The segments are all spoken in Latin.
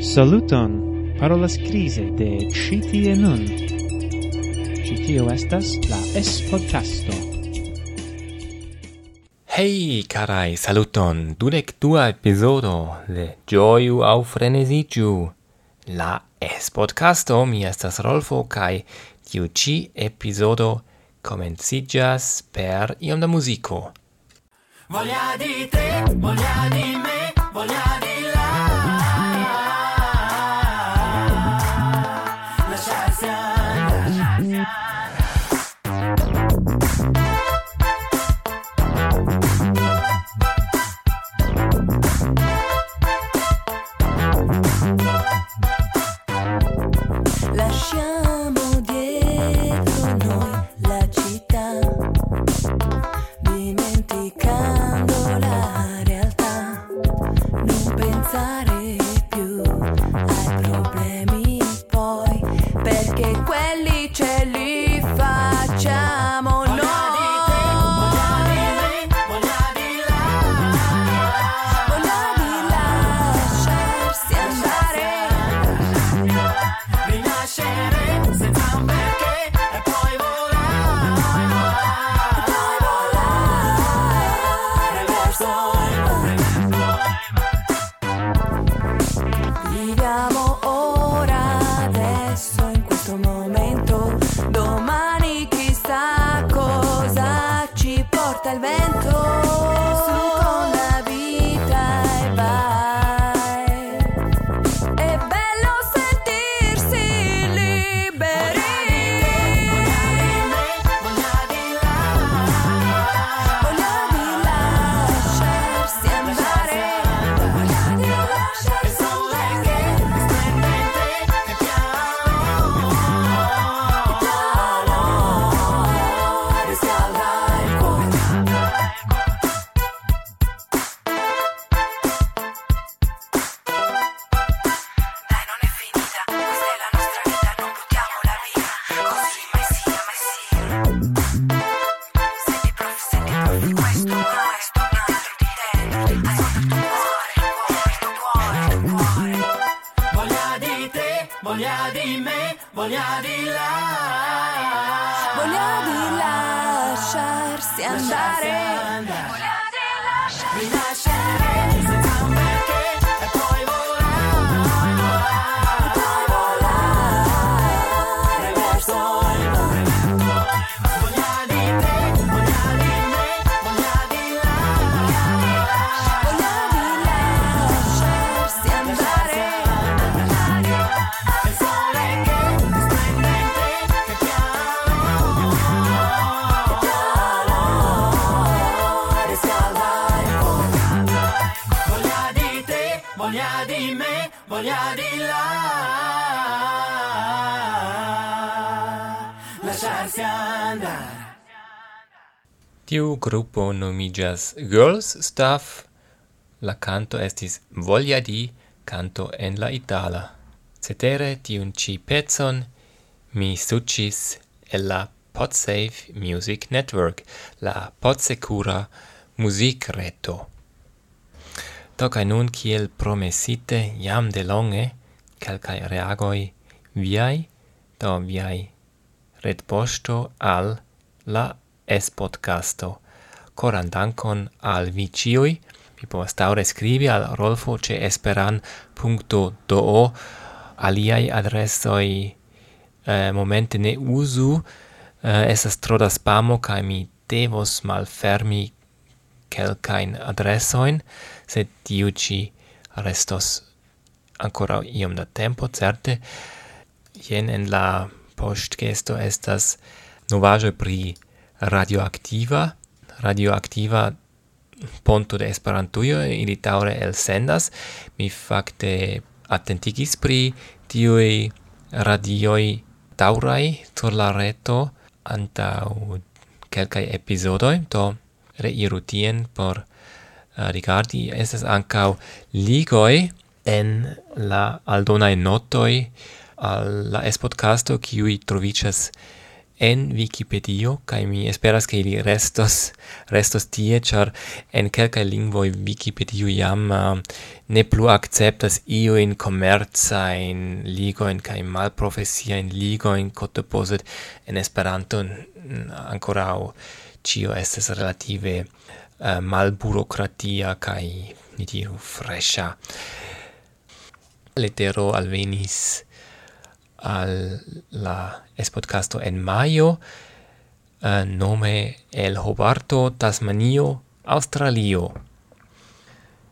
Saluton! Parolas crise de Citie Nun. Citio estas la S-podcasto. Hei, carai, saluton! Dudec dua episodo de Gioiu au Frenesigiu. La S-podcasto mi estas Rolfo, cae tiu ci episodo comencigas per iom da musico. Voglia di te, voglia di me, voglia di la voglia di me, voglia di la Voglia di lasciarsi andare. Voglia di lasciarsi Rinascere lasciarsi andare. Tiu gruppo nomigas Girls Staff. La canto estis Voglia di canto en la Itala. Cetere tiun ci pezzon mi sucis el la Podsafe Music Network, la Podsecura Music Reto. Do kai nun kiel promesite jam de longe calcae reagoi viai, do viai retposto al la espodcasto. Coran dankon al vi ciui. Vi povas daure skribi al rolfo ce esperan.do. aliai adresoi eh, momente ne usu. Eh, esas tro da spamo kai mi devos malfermi kelkain adresoin, sed tiu ĉi restos ancora iom da tempo, certe. Jen en la post gesto estas novajo pri radioaktiva radioaktiva ponto de Esperantujo ili taure elsendas. Mi fakte attentigis pri tiuj radioj taurai sur la reto antau kelkaj epizodoj do reiru tien por uh, rigardi. Estas ankaŭ ligoj en la aldonaj notoj al la es-podcasto kiui trovicas en Wikipedia kai mi esperas ke ili restos, restos tie, char en kelka lingvoj wikipedia jam uh, ne plu akceptas io in commerza in ligoin, kai profesia in ligo in kote poset en Esperanto ancorau cio estes relative uh, malburocratia, kai, ni diru, fresha. Letero alvenis al la es podcasto en mayo uh, eh, nome el Hobarto Tasmanio Australio.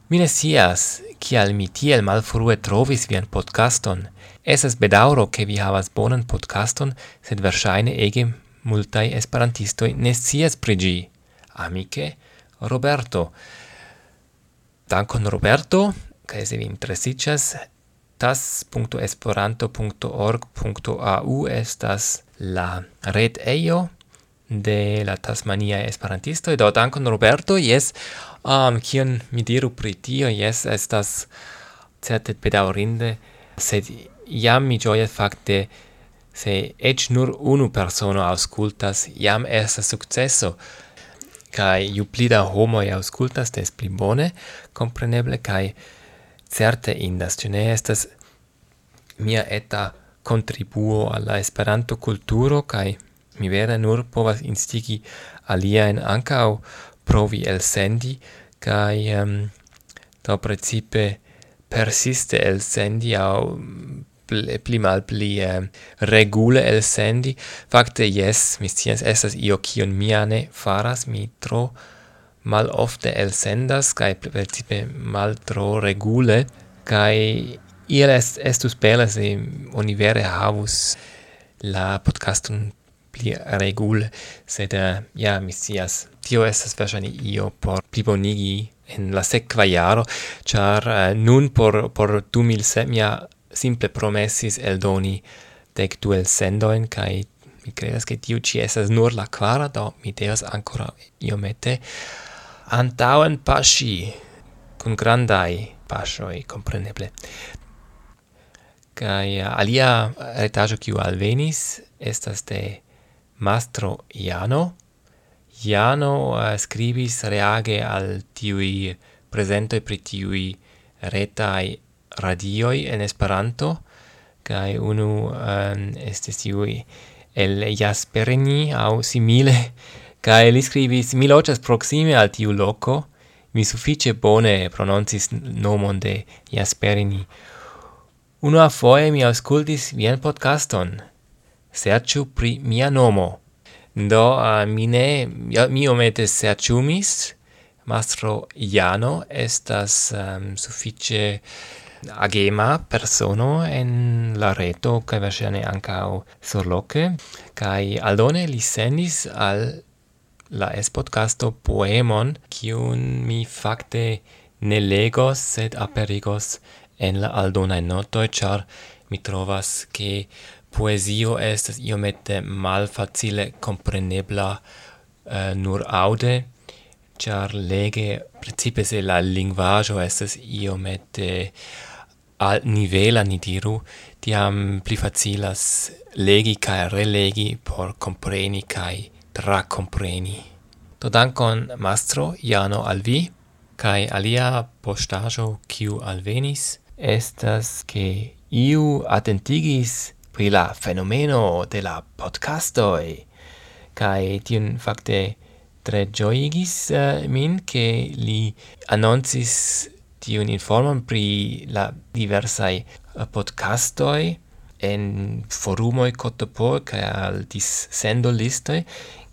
Mi ne al kial mi tiel malfrue trovis vian podcaston. Esas bedauro ke vi havas bonan podcaston sed verŝajne ege multaj esperantistoj ne scias pri ĝi. Amike Roberto. Dankon Roberto kaj se vi interesiĝas tas.esperanto.org.au estas la retejo de la Tasmania Esperantisto. Do dankon Roberto. yes um, kion mi diru pri tio? yes estas certe bedaurinde sed jam mi joie fakte se ec nur unu persono aŭskultas, jam estas sukceso. kai ju pli da homoj aŭskultas, des pli bone, kompreneble kai certe indas, ce ne estas mia eta contribuo alla Esperanto culturo kai mi vera nur povas instigi alia en ancau provi el sendi kai um, ehm, do principe persiste el sendi au pli, pli mal pli eh, regule el sendi fakte yes mi scias estas io kion mi ne faras. Mi tro mal ofte elsendas kai principe mal tro regule kai iel est, estus bela se oni vere havus la podcastum pli regule sed uh, ja mi scias tio estas verŝajne io por plibonigi en la sekva jaro ĉar uh, nun por por 2007 mia simple promesis eldoni dec du elsendoin kaj mi credas che tiu ci estas nur la quara do mi devas ancora iomete antauen pasci, cun grandai pasoi, compreneble. Kai uh, alia retajo kiu alvenis estas de Mastro Iano. Iano uh, scribis reage al tiui presentoi pri tiui retai radioi en Esperanto, kai unu um, estis tiui el jasperni au simile Cae li scribis, mi logias proxime al tiu loco, mi suffice bone prononcis nomon de Jasperini. a foe mi auscultis vien podcaston. Serciu pri mia nomo. Do, uh, mi ne, mi omete serciumis, mastro Iano estas um, suffice agema persono en la reto kaj verŝajne ancao surloce, kaj aldone li sendis al la es-podcasto poemon, kiun mi fakte ne legos, sed aperigos en la aldona noto char mi trovas ke poezio estas iomete malfacile comprenebla uh, eh, nur aude, char lege principe se la linguaggio estas iomete al nivela ni diru, tiam pli facilas legi kai relegi por compreni kai tracompreni. Do dankon mastro Jano al vi, kai alia postajo kiu alvenis estas ke iu atentigis pri la fenomeno de la podcastoi, kai tiun fakte tre gioigis uh, eh, min che li annoncis tiun informon pri la diversai uh, eh, podcastoi en forumoi cotopor kai al dis sendo listoi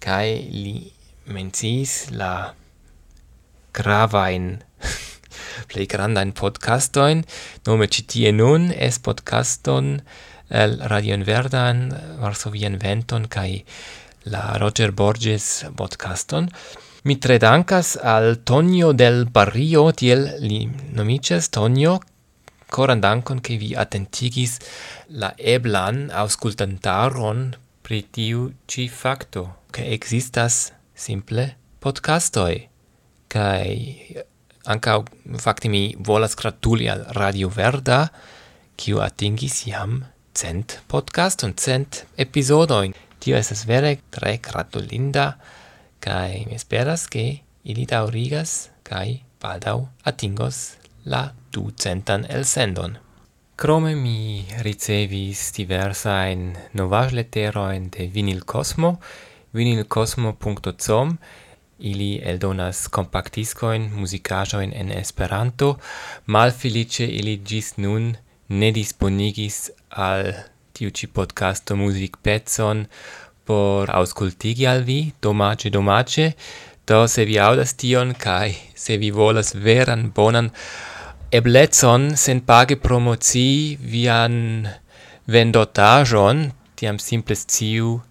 kai li mencis la gravain plei grandain podcastoin, nome citie nun es podcaston el Radion Verdan, Varsovien Venton, kai la Roger Borges podcaston. Mi tre dankas al Tonio del Barrio, tiel li nomices Tonio, coran dankon che vi attentigis la eblan auscultantaron pri tiu ci facto, che existas simple podcastoi kai eh, ankaŭ facti, mi volas gratuli al Radio Verda, kiu atingis jam cent podcast und cent episodoin. Tio estas vere tre gratulinda kai mi esperas ke ili daŭrigas kai baldaŭ atingos la ducentan elsendon. Krome mi ricevis diversain novajleteroin de Vinil Cosmo, vinilcosmo.com, ili eldonas compactiscoin, musicajoin en Esperanto, malfelice ili gis nun ne disponigis al tiu ci podcasto music pezzon por auscultigi al vi, domace domace, do se vi audas tion, kai se vi volas veran bonan eblezon sen page promoci vian vendotajon, tiam simple ciu,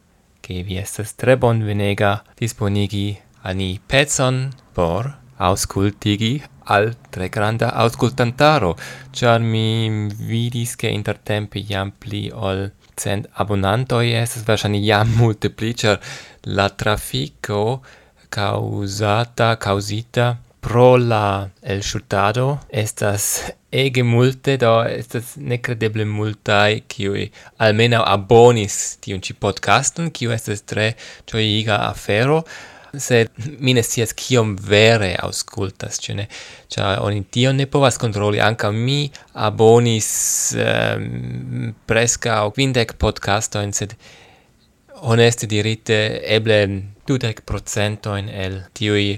che vi estas tre bonvenega disponigi ani pezon por auscultigi al tre granda auscultantaro, char mi vidis che intertempe jam pli ol cent abonantoi estes versani jam multipli, char la trafico causata, causita pro la el shutado estas ege multe do estas necredeble multai qui almeno abonis tiun ci podcaston qui estas tre joyiga afero. Sed mi ne scias kiom vere auscultas, ĉu ne ĉar oni tio ne povas controli, anca mi abonis ehm, um, presca o quindec podcastoin, sed honeste dirite eble dudec procentoin el tiui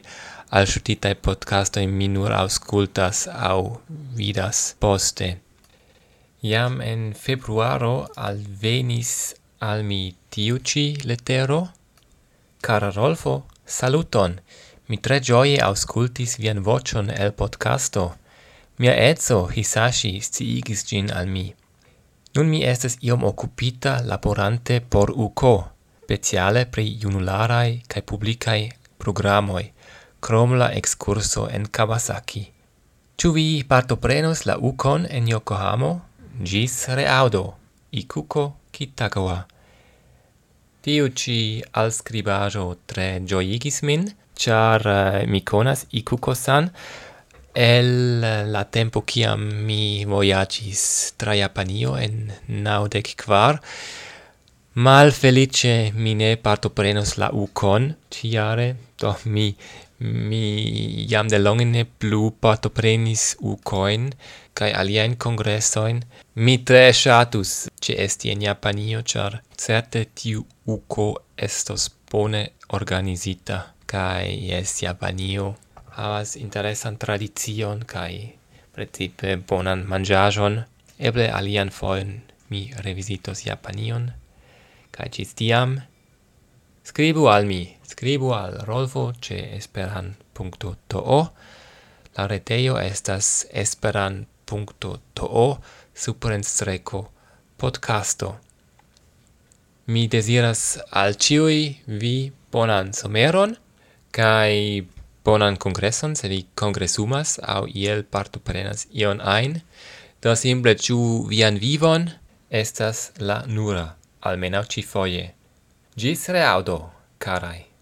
al shutitai podcastoi mi nur auscultas au vidas poste. Iam en februaro al venis al mi tiuci lettero letero. Cara Rolfo, saluton! Mi tre gioie auscultis vian vocion el podcasto. Mia etso, Hisashi, sciigis gin al mi. Nun mi estes iom occupita laborante por UCO, speciale pri junularai kai publicai programoi crom la excurso en Kawasaki. Ĉu vi partoprenos la Ukon en Yokohamo? Gis reaudo. Ikuko Kitagawa. Tiu ci alscribajo tre gioigis min, char uh, eh, mi conas Ikuko-san el la tempo ciam mi voyagis tra Japanio en naudec quar. Mal felice mi ne partoprenos la Ukon ciare, do mi mi jam de longe ne plu partoprenis ukoin kai alien congressoin Mi tre shatus ĉe esti en Japanio, char certe tiu uko estos bone organizita. Kai es Japanio havas interesan tradicion kai precipe bonan manĝaĵon. Eble alian foen mi revisitos Japanion. Kai ĝis tiam Scribu al mi, scribu al rolfo ce esperan.to. La reteio estas esperan.to superenstreco podcasto. Mi desiras al ciui vi bonan someron, kai bonan congresson, se vi congresumas au iel partoprenas ion ein, do simple ciu vian vivon estas la nura, almenau ci foie. Gis reaudo, carai.